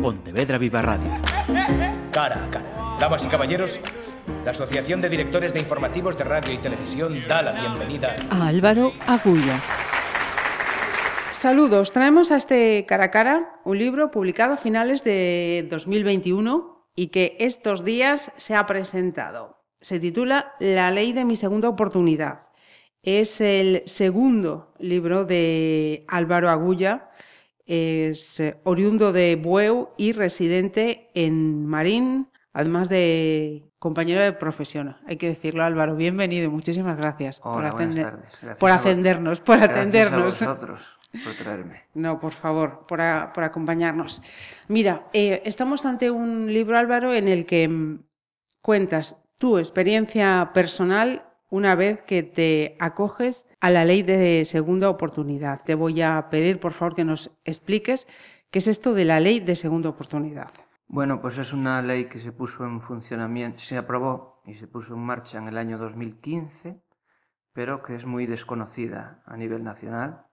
Pontevedra Viva Radio. Cara a cara. Damas y caballeros, la Asociación de Directores de Informativos de Radio y Televisión da la bienvenida a Álvaro Agulla. Saludos, traemos a este cara a cara un libro publicado a finales de 2021 y que estos días se ha presentado. Se titula La ley de mi segunda oportunidad. Es el segundo libro de Álvaro Agulla, es eh, oriundo de Bueu y residente en Marín, además de compañero de profesión. Hay que decirlo, Álvaro. Bienvenido y muchísimas gracias Hola, por, tardes. Gracias por atendernos, por Gracias atendernos. a vosotros por traerme. No, por favor, por, a- por acompañarnos. Mira, eh, estamos ante un libro, Álvaro, en el que mm, cuentas tu experiencia personal una vez que te acoges a la ley de segunda oportunidad. Te voy a pedir, por favor, que nos expliques qué es esto de la ley de segunda oportunidad. Bueno, pues es una ley que se puso en funcionamiento, se aprobó y se puso en marcha en el año 2015, pero que es muy desconocida a nivel nacional.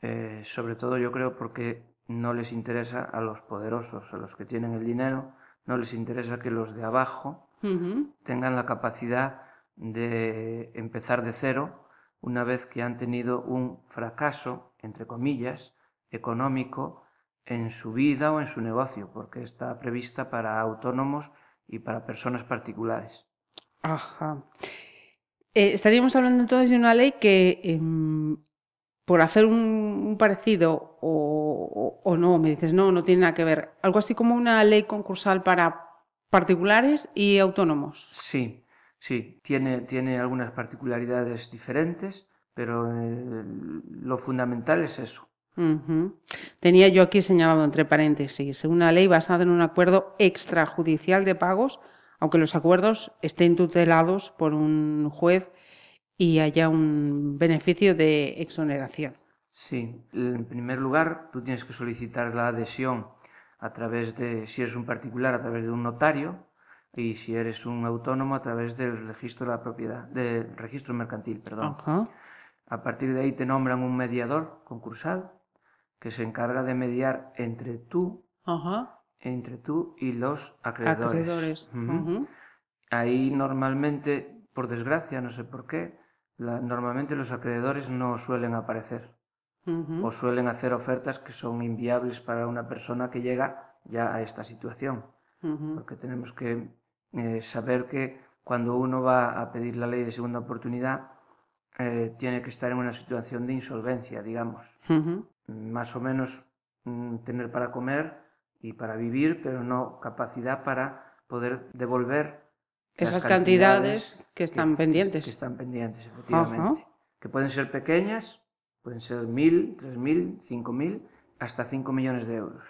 Eh, sobre todo yo creo porque no les interesa a los poderosos, a los que tienen el dinero, no les interesa que los de abajo tengan la capacidad de empezar de cero una vez que han tenido un fracaso, entre comillas, económico en su vida o en su negocio, porque está prevista para autónomos y para personas particulares. Ajá. Eh, estaríamos hablando entonces de una ley que, em, por hacer un, un parecido o, o- o no, me dices, no, no tiene nada que ver. Algo así como una ley concursal para particulares y autónomos. Sí, sí, tiene, tiene algunas particularidades diferentes, pero eh, lo fundamental es eso. Tenía yo aquí señalado entre paréntesis, una ley basada en un acuerdo extrajudicial de pagos, aunque los acuerdos estén tutelados por un juez y haya un beneficio de exoneración. Sí, en primer lugar, tú tienes que solicitar la adhesión a través de, si eres un particular, a través de un notario y si eres un autónomo a través del registro de la propiedad, del registro mercantil, perdón. Ajá. A partir de ahí te nombran un mediador concursal que se encarga de mediar entre tú, Ajá. entre tú y los acreedores. Ahí normalmente, por desgracia, no sé por qué, la- normalmente los acreedores no suelen aparecer o suelen hacer ofertas que son inviables para una persona que llega ya a esta situación. Porque tenemos que eh, saber que cuando uno va a pedir la ley de segunda oportunidad, eh, tiene que estar en una situación de insolvencia, digamos. Más o menos mm, tener para comer y para vivir, pero no capacidad para poder devolver Esas cantidades que están pendientes. Que están pendientes, efectivamente. Que pueden ser pequeñas, pueden ser mil, tres mil, cinco mil, hasta cinco millones de euros.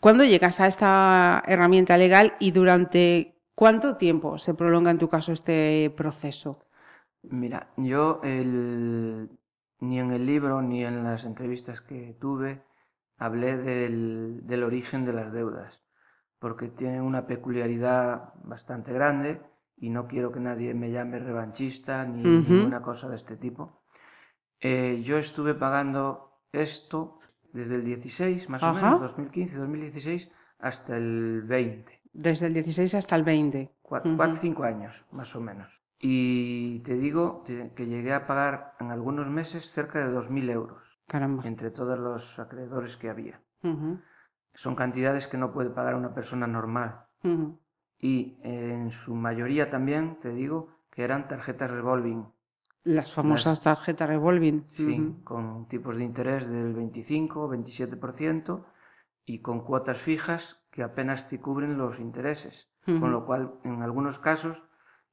¿Cuándo llegas a esta herramienta legal y durante cuánto tiempo se prolonga en tu caso este proceso? Mira, yo el- ni en el libro ni en las entrevistas que tuve hablé del, del origen de las deudas, porque tienen una peculiaridad bastante grande y no quiero que nadie me llame revanchista ni Ujú. ninguna cosa de este tipo. Eh, yo estuve pagando esto desde el 16, más o Ajá. menos, 2015, 2016, hasta el 20. Desde el 16 hasta el 20. Cuatro, Ujú. cuatro, cinco años, más o menos. Y te digo que llegué a pagar en algunos meses cerca de 2.000 euros Caramba. entre todos los acreedores que había. Ujú. Son cantidades que no puede pagar una persona normal. Ujú. Y eh, en su mayoría también, te digo, que eran tarjetas revolving, Las famosas tarjetas revolving. sí, con tipos de interés del 25 o 27% y con cuotas fijas que apenas te cubren los intereses. Con lo cual, en algunos casos,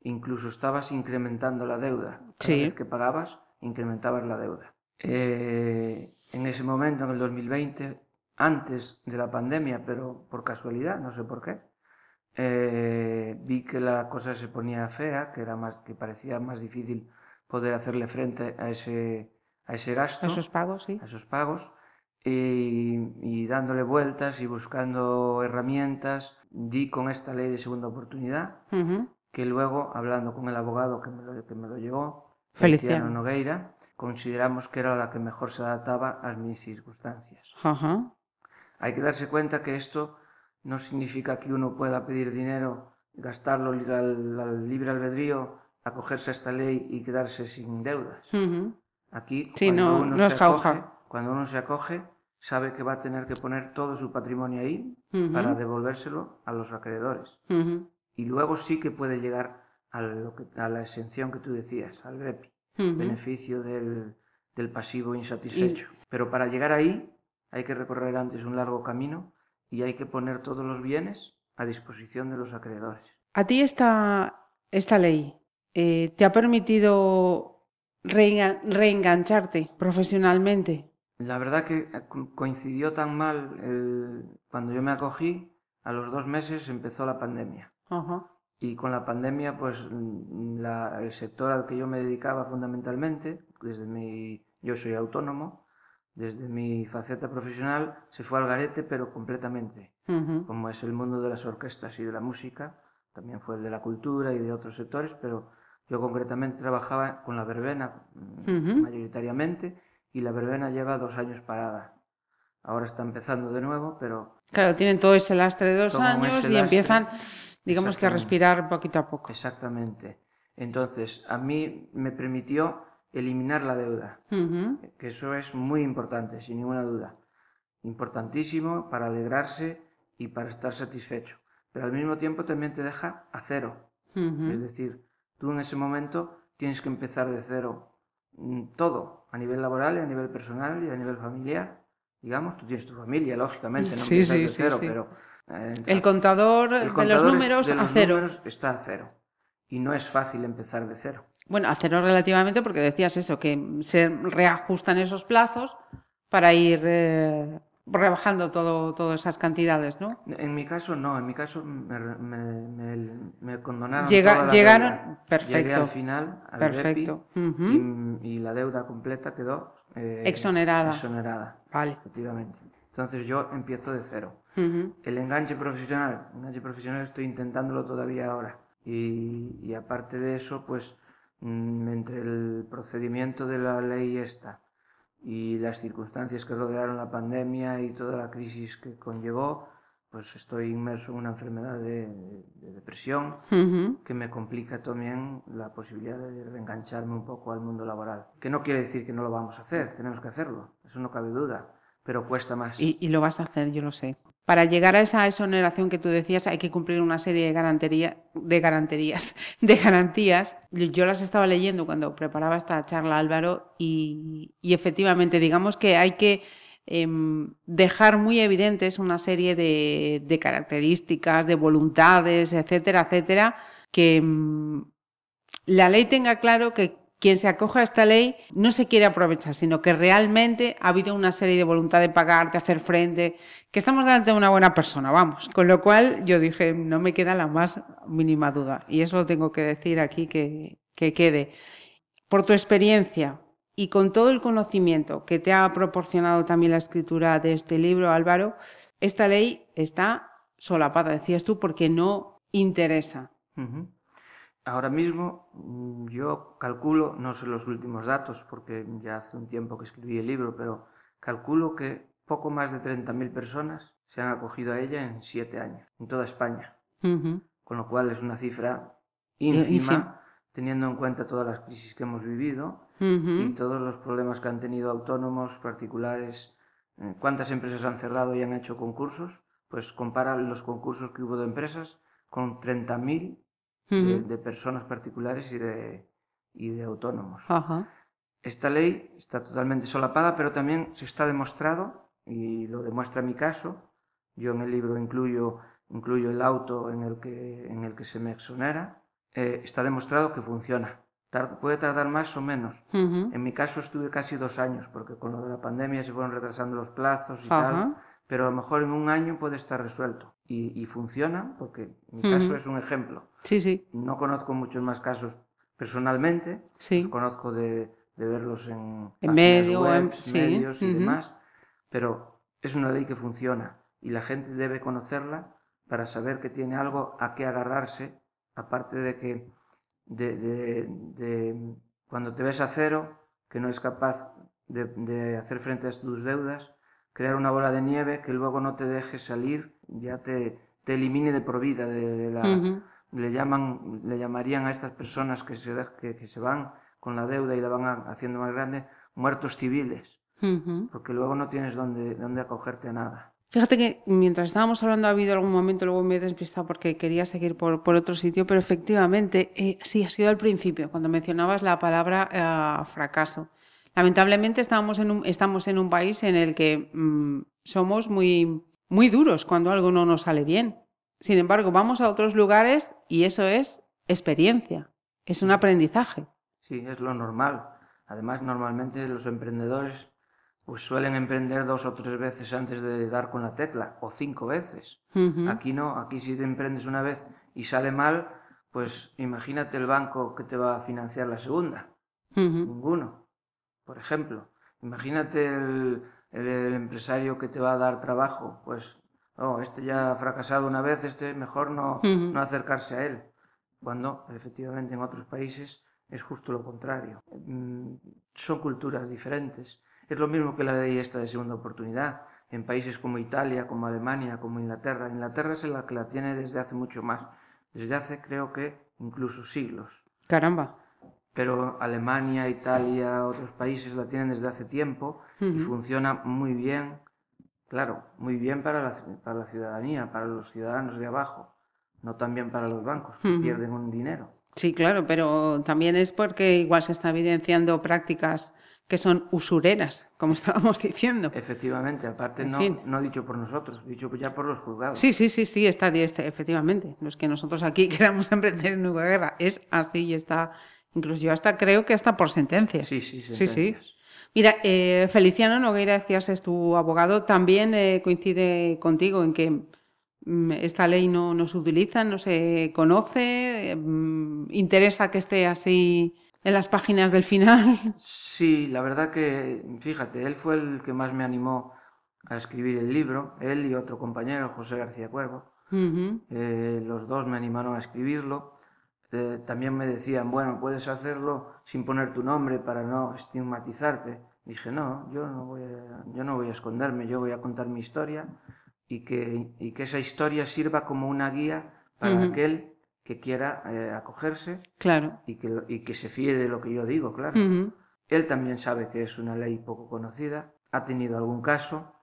incluso estabas incrementando la deuda. Cada Sí. vez que pagabas, incrementabas la deuda. Eh, en ese momento, en el 2020, antes de la pandemia, pero por casualidad, no sé por qué, eh, vi que la cosa se ponía fea, que, era más, que parecía más difícil poder hacerle frente a ese, a ese gasto Esos pagos, sí. a esos pagos y, y dándole vueltas y buscando herramientas, di con esta ley de segunda oportunidad, que luego, hablando con el abogado que me lo, que me lo llevó, Feliciano. Feliciano Nogueira, consideramos que era la que mejor se adaptaba a mis circunstancias. Hay que darse cuenta que esto no significa que uno pueda pedir dinero, gastarlo al, al libre albedrío, acogerse a esta ley y quedarse sin deudas. Aquí, Sí, cuando, no- uno no se acoge, jauja. cuando uno se acoge, sabe que va a tener que poner todo su patrimonio ahí para devolvérselo a los acreedores. Y luego sí que puede llegar a, lo que- a la exención que tú decías, al BEPI, beneficio del, del pasivo insatisfecho. Pero para llegar ahí hay que recorrer antes un largo camino y hay que poner todos los bienes a disposición de los acreedores. ¿A ti esta, esta ley eh, te ha permitido reenga- reengancharte profesionalmente? La verdad que co- coincidió tan mal el- cuando yo me acogí, a los dos meses empezó la pandemia. Ajá. Y con la pandemia, pues mm, la- el sector al que yo me dedicaba fundamentalmente, desde mi, yo soy autónomo, desde mi faceta profesional se fue al garete, pero completamente. Como es el mundo de las orquestas y de la música, también fue el de la cultura y de otros sectores, pero yo concretamente trabajaba con la verbena mm, mayoritariamente y la verbena lleva dos años parada. Ahora está empezando de nuevo, pero Claro, tienen todo ese lastre de dos años y lastre. empiezan, digamos que a respirar poquito a poco. Exactamente. Entonces, a mí me permitió eliminar la deuda, que eso es muy importante, sin ninguna duda. Importantísimo para alegrarse y para estar satisfecho. Pero al mismo tiempo también te deja a cero. Es decir, tú en ese momento tienes que empezar de cero mm, todo, a nivel laboral y a nivel personal y a nivel familiar. Digamos, tú tienes tu familia, lógicamente, no Sí, empiezas sí, de cero, sí. pero... eh, El contador, el de los números de a los cero. números está a cero. Y no es fácil empezar de cero. Bueno, a cero relativamente porque decías eso, que se reajustan esos plazos para ir eh, rebajando todo, todas esas cantidades, ¿no? En mi caso no, en mi caso me, me, me- me condonaron Llega- toda la llegaron- deuda. perfecto. Llegué al final, al Perfecto. BEPI, y, y la deuda completa quedó eh, Exonerada. exonerada, Vale. efectivamente. Entonces yo empiezo de cero. El enganche profesional, el enganche profesional estoy intentándolo todavía ahora. Y, y aparte de eso, pues mm, entre el procedimiento de la ley esta y las circunstancias que rodearon la pandemia y toda la crisis que conllevó, pues estoy inmerso en una enfermedad de, de depresión que me complica también la posibilidad de reengancharme un poco al mundo laboral. Que no quiere decir que no lo vamos a hacer, tenemos que hacerlo, eso no cabe duda, pero cuesta más. Y, lo vas a hacer, yo lo sé. Para llegar a esa exoneración que tú decías, hay que cumplir una serie de, garantería, de garantías, de garantías. Yo- Yo las estaba leyendo cuando preparaba esta charla, Álvaro, y, y efectivamente, digamos que hay que em, dejar muy evidentes una serie de, de características, de voluntades, etcétera, etcétera, que em, la ley tenga claro que quien se acoja a esta ley no se quiere aprovechar, sino que realmente ha habido una serie de voluntad de pagar, de hacer frente, que estamos delante de una buena persona, vamos. Con lo cual yo dije, no me queda la más mínima duda. Y eso lo tengo que decir aquí que, que quede. Por tu experiencia y con todo el conocimiento que te ha proporcionado también la escritura de este libro, Álvaro, esta ley está solapada, decías tú, porque no interesa. Ahora mismo mm, yo calculo, no sé los últimos datos porque ya hace un tiempo que escribí el libro, pero calculo que poco más de 30.000 personas se han acogido a ella en siete años, en toda España, con lo cual es una cifra ínfima. teniendo en cuenta todas las crisis que hemos vivido y todos los problemas que han tenido autónomos, particulares. Eh, ¿Cuántas empresas han cerrado y han hecho concursos? Pues compara los concursos que hubo de empresas con 30.000 de, Ujú. de personas particulares y de, y de autónomos. Ajá. Esta ley está totalmente solapada, pero también se está demostrado, y lo demuestra mi caso, yo en el libro incluyo, incluyo el auto en el que, en el que se me exonera, eh, está demostrado que funciona. Tar- puede tardar más o menos. Ujú. En mi caso estuve casi dos años, porque con lo de la pandemia se fueron retrasando los plazos y tal, pero a lo mejor en un año puede estar resuelto. Y, y funciona, porque mi caso es un ejemplo. Sí, sí, No conozco muchos más casos personalmente, sí. los conozco de, de verlos en, En medio, webs, medios y demás, pero es una ley que funciona y la gente debe conocerla para saber que tiene algo a qué agarrarse, aparte de que de, de- de- cuando te ves a cero, que no es capaz de, de hacer frente a tus deudas, crear una bola de nieve que luego no te deje salir, ya te, te elimine de por vida de, de la... Ujú. Le, llaman, le llamarían a estas personas que se, que, que se van con la deuda y la van a- haciendo más grande, muertos civiles, Ujú. porque luego no tienes dónde, dónde acogerte a nada. Fíjate que mientras estábamos hablando ha habido algún momento, luego me he despistado porque quería seguir por, por otro sitio, pero efectivamente, eh, sí, ha sido al principio, cuando mencionabas la palabra eh, fracaso. Lamentablemente estamos en un, estamos en un país en el que mm, somos muy, muy duros cuando algo no nos sale bien. Sin embargo, vamos a otros lugares y eso es experiencia, es un aprendizaje. Sí, es lo normal. Además, normalmente los emprendedores pues suelen emprender dos o tres veces antes de dar con la tecla, o cinco veces. Aquí no, aquí si te emprendes una vez y sale mal, pues imagínate el banco que te va a financiar la segunda. Ninguno. Por ejemplo, imagínate el, el- el empresario que te va a dar trabajo, pues, oh, este ya ha fracasado una vez, este mejor no acercarse a él. Cuando efectivamente en otros países es justo lo contrario. Mm, Son culturas diferentes. Es lo mismo que la ley esta de segunda oportunidad. En países como Italia, como Alemania, como Inglaterra. Inglaterra es la que la tiene desde hace mucho más. Desde hace creo que incluso siglos Caramba. Pero Alemania, Italia, otros países la tienen desde hace tiempo y Ujú. funciona muy bien, claro, muy bien para la, para la ciudadanía, para los ciudadanos de abajo, no tan bien para los bancos, que Ujú. pierden un dinero. Sí, claro, pero también es porque igual se está evidenciando prácticas que son usureras, como estábamos diciendo. Efectivamente, aparte En no, fin. no dicho por nosotros, dicho ya por los juzgados. Sí, sí, sí, sí, está este, efectivamente. No es que nosotros aquí queramos emprender en nueva guerra, es así y está, incluso yo hasta creo que hasta por sentencias. sí, sí, Sí. Mira, eh, Feliciano Nogueira, decías, es tu abogado, también eh, coincide contigo en que mm, esta ley no, no se utiliza, no se conoce, eh, mm, interesa que esté así en las páginas del final. Sí, la verdad que, fíjate, él fue el que más me animó a escribir el libro, él y otro compañero, José García Cuervo. Eh, los dos me animaron a escribirlo. Eh, también me decían, bueno, puedes hacerlo sin poner tu nombre para no estigmatizarte. Dije, no, yo no voy a, yo no voy a esconderme, yo voy a contar mi historia y que, y que esa historia sirva como una guía para aquel que quiera eh, acogerse Claro. y que, y que se fíe de lo que yo digo, claro. Él también sabe que es una ley poco conocida, ha tenido algún caso,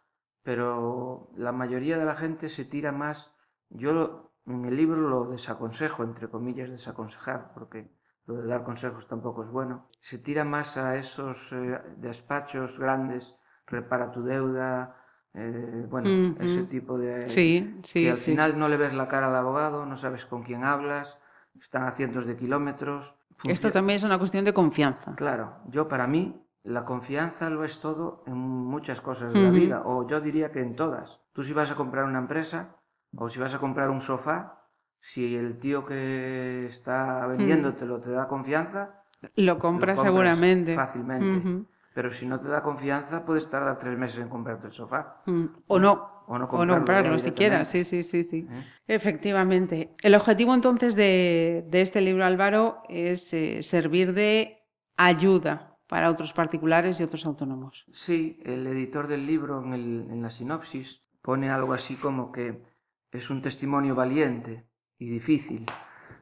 pero la mayoría de la gente se tira más. Yo en el libro lo desaconsejo, entre comillas, desaconsejar, porque lo de dar consejos tampoco es bueno. Se tira más a esos eh, despachos grandes, repara tu deuda, eh, bueno, ese tipo de... Sí, sí, que al sí. final no le ves la cara al abogado, no sabes con quién hablas, están a cientos de kilómetros. Esto funcio- también es una cuestión de confianza. Claro, yo para mí la confianza lo es todo en muchas cosas de la vida, o yo diría que en todas. Tú si vas a comprar una empresa o si vas a comprar un sofá, si el tío que está vendiéndotelo te da confianza, Lo lo compras seguramente. fácilmente. Pero si no te da confianza, puedes tardar tres meses en comprarte el sofá. mm. O no. O no O comprarlo, no comprarlo siquiera. Sí, sí, sí, sí. ¿Eh? Efectivamente. El objetivo entonces de, de este libro, Álvaro, es eh, servir de ayuda para otros particulares y otros autónomos. Sí, el editor del libro en, el- en la sinopsis pone algo así como que es un testimonio valiente y difícil.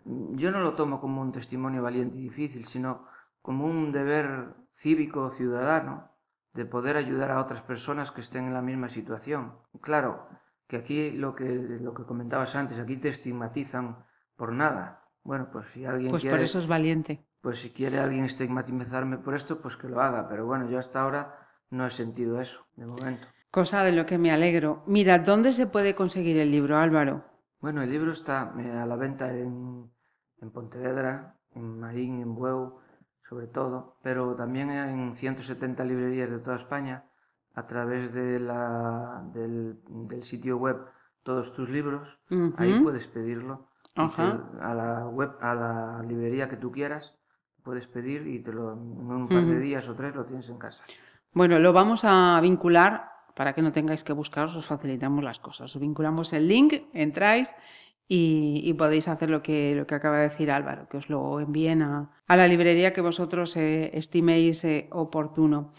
Yo no lo tomo como un testimonio valiente y difícil, sino como un deber cívico ciudadano de poder ayudar a otras personas que estén en la misma situación. Claro, que aquí lo que, lo que comentabas antes, aquí te estigmatizan por nada. Bueno, pues si alguien Pues quiere... por eso es valiente. Pues si quiere alguien estigmatizarme por esto, pues que lo haga. Pero bueno, yo hasta ahora no he sentido eso, de momento. Cosa de lo que me alegro. Mira, ¿dónde se puede conseguir el libro, Álvaro? Bueno, el libro está eh, a la venta en, en Pontevedra, en Marín, en Bueu, sobre todo, pero también en 170 librerías de toda España, a través de la, del, del sitio web Todos tus libros. Ahí puedes pedirlo. Ajá. te- a la web, a la librería que tú quieras, puedes pedir y te lo, en un par de días o tres lo tienes en casa. Bueno, lo vamos a vincular para que no tengáis que buscaros, os facilitamos las cosas. Os vinculamos el link, entráis y, podéis hacer lo que, lo que acaba de decir Álvaro, que os lo envíen a, a la librería que vosotros eh, estiméis eh, oportuno.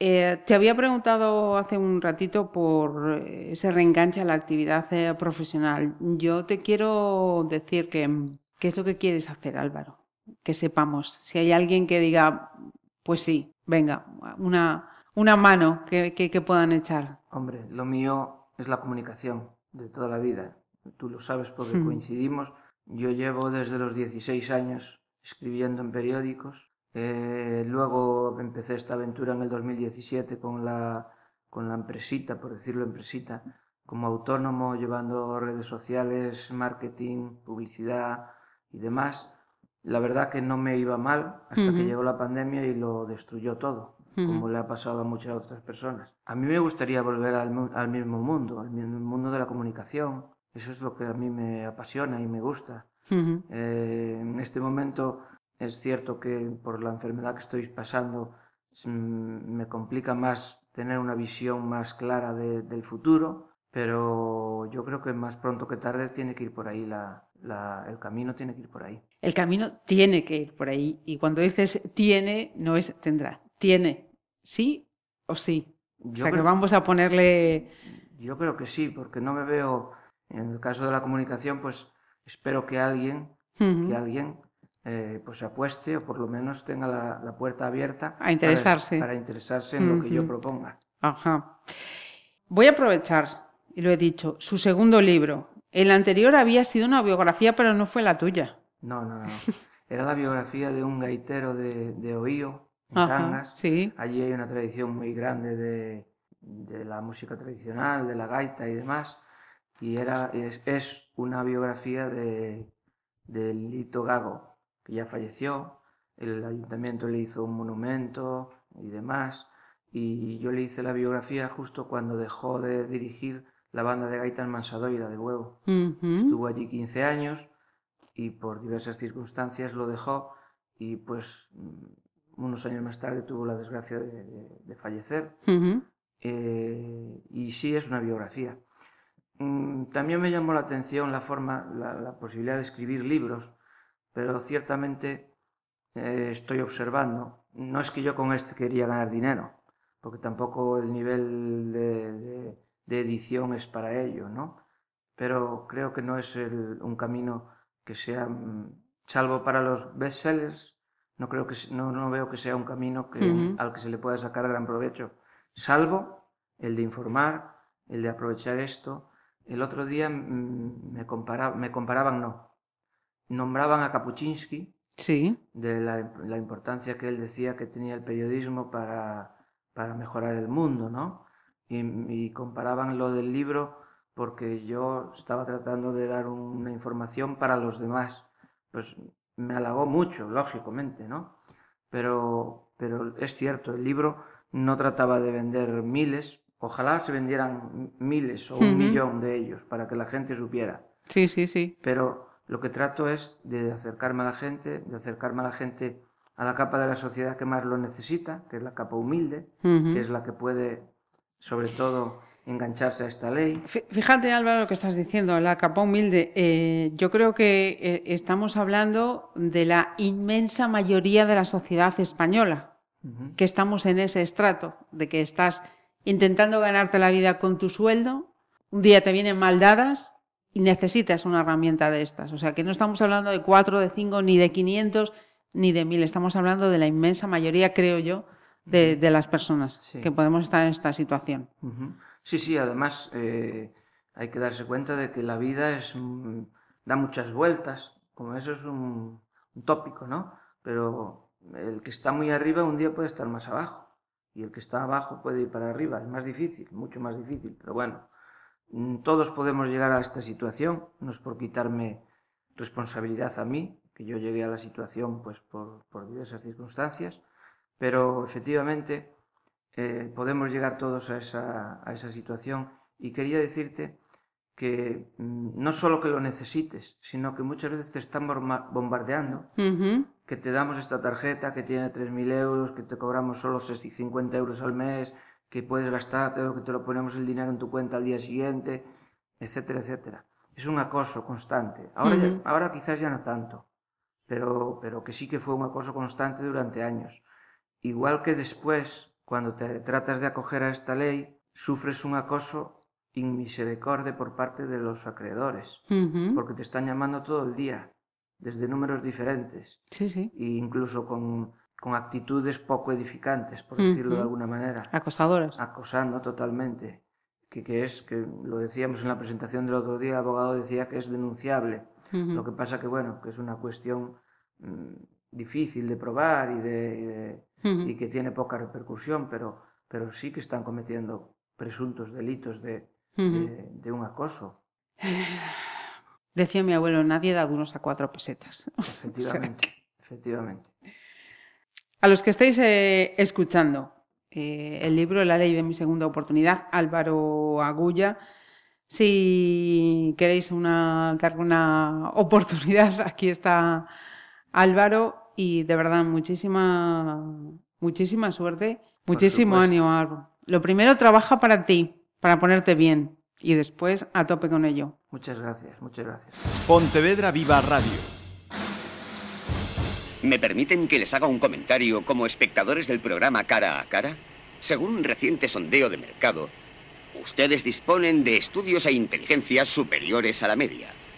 Eh, te había preguntado hace un ratito por ese reenganche a la actividad profesional. Yo te quiero decir que, ¿qué es lo que quieres hacer, Álvaro? Que sepamos. Si hay alguien que diga, pues sí, venga, una, una mano que, que, puedan echar. Hombre, lo mío es la comunicación de toda la vida. Tú lo sabes porque coincidimos. Yo llevo desde los 16 años escribiendo en periódicos eh, luego empecé esta aventura en el 2017 con la, con la empresita, por decirlo empresita, como autónomo, llevando redes sociales, marketing, publicidad y demás. La verdad que no me iba mal hasta que llegó la pandemia y lo destruyó todo, como le ha pasado a muchas otras personas. A mí me gustaría volver al, al mismo mundo, al mismo mundo de la comunicación. Eso es lo que a mí me apasiona y me gusta. eh, en este momento es cierto que por la enfermedad que estoy pasando me complica más tener una visión más clara de, del futuro, pero yo creo que más pronto que tarde tiene que ir por ahí, la, la, el camino tiene que ir por ahí. El camino tiene que ir por ahí. Y cuando dices tiene, no es tendrá. Tiene, sí o sí. Yo o sea creo, que vamos a ponerle... Yo creo que sí, porque no me veo, en el caso de la comunicación, pues espero que alguien, uh -huh. que alguien eh, pues apueste o por lo menos tenga la, la puerta abierta a interesarse. Para, para interesarse en uh -huh. lo que yo proponga. Ajá. Voy a aprovechar, y lo he dicho, su segundo libro. El anterior había sido una biografía, pero no fue la tuya. No, no, no. Era la biografía de un gaitero de, de Oío, en Ajá, Cangas. sí. Allí hay una tradición muy grande de, de la música tradicional, de la gaita y demás. Y era, es, es una biografía de, de Lito Gago, que ya falleció, el ayuntamiento le hizo un monumento y demás, y yo le hice la biografía justo cuando dejó de dirigir la banda de gaita en Mansadoira de Huevo. Uh -huh. Estuvo allí 15 años y por diversas circunstancias lo dejó y pues unos años más tarde tuvo la desgracia de, de, de fallecer. Uh -huh. eh, y sí es una biografía. Mm, también me llamó la atención la forma, la, la posibilidad de escribir libros, pero ciertamente eh, estoy observando, no es que yo con este quería ganar dinero, porque tampoco el nivel de, de, de edición es para ello, ¿no? Pero creo que no es el, un camino que sea, mm, salvo para los bestsellers, no, creo que, no, no veo que sea un camino que, uh -huh. al que se le pueda sacar gran provecho, salvo el de informar, el de aprovechar esto. El otro día mm, me, compara, me comparaban, no, nombraban a Kapuczynski sí. de la, la, importancia que él decía que tenía el periodismo para, para mejorar el mundo, ¿no? Y, y, comparaban lo del libro porque yo estaba tratando de dar una información para los demás. Pues me halagó mucho, lógicamente, ¿no? Pero, pero es cierto, el libro no trataba de vender miles, ojalá se vendieran miles o un uh -huh. millón de ellos para que la gente supiera. Sí, sí, sí. Pero lo que trato es de acercarme a la gente, de acercarme a la gente a la capa de la sociedad que más lo necesita, que es la capa humilde, uh -huh. que es la que puede, sobre todo, engancharse a esta ley. Fíjate, Álvaro, lo que estás diciendo, la capa humilde. Eh, yo creo que eh, estamos hablando de la inmensa mayoría de la sociedad española, uh -huh. que estamos en ese estrato, de que estás intentando ganarte la vida con tu sueldo, un día te vienen mal dadas, y necesitas una herramienta de estas. O sea, que no estamos hablando de cuatro, de cinco, ni de 500, ni de mil. Estamos hablando de la inmensa mayoría, creo yo, de, de las personas sí. que podemos estar en esta situación. Uh -huh. Sí, sí, además eh, hay que darse cuenta de que la vida es, mm, da muchas vueltas, como eso es un, un tópico, ¿no? Pero el que está muy arriba un día puede estar más abajo y el que está abajo puede ir para arriba. Es más difícil, mucho más difícil, pero bueno. Mm, todos podemos llegar a esta situación, no es por quitarme responsabilidad a mí, que yo llegué a la situación pues por, por diversas circunstancias, pero efectivamente eh, podemos llegar todos a esa, a esa situación y quería decirte que mmm, no solo que lo necesites, sino que muchas veces te están bombardeando, uh -huh. que te damos esta tarjeta que tiene 3.000 euros, que te cobramos solo 50 euros al mes, que puedes gastarte o que te lo ponemos el dinero en tu cuenta al día siguiente, etcétera, etcétera. Es un acoso constante. Ahora, uh -huh. ya, ahora quizás ya no tanto, pero, pero que sí que fue un acoso constante durante años. Igual que después, cuando te tratas de acoger a esta ley, sufres un acoso inmisericorde por parte de los acreedores, porque te están llamando todo el día, desde números diferentes, Sí, sí. e incluso con, con actitudes poco edificantes, por decirlo de alguna manera, Acosadoras. acosando totalmente, que, que es, que lo decíamos en la presentación del otro día, el abogado decía que es denunciable, lo que pasa que, bueno, que es una cuestión mm, difícil de probar y, de, y de- Ujú. y que tiene poca repercusión, pero, pero sí que están cometiendo presuntos delitos de, de un acoso, Decía mi abuelo, nadie da duros a cuatro pesetas. efectivamente, efectivamente. A los que estáis eh, escuchando eh, el libro La ley de mi segunda oportunidad, Álvaro Agulla, si queréis una, darle una oportunidad, aquí está Álvaro y de verdad muchísima, muchísima suerte, muchísimo ánimo, Álvaro. Lo primero, trabaja para ti, para ponerte bien y después a tope con ello. Muchas gracias, muchas gracias. Pontevedra Viva Radio. ¿Me permiten que les haga un comentario como espectadores del programa Cara a Cara? Según un reciente sondeo de mercado, ustedes disponen de estudios e inteligencias superiores a la media.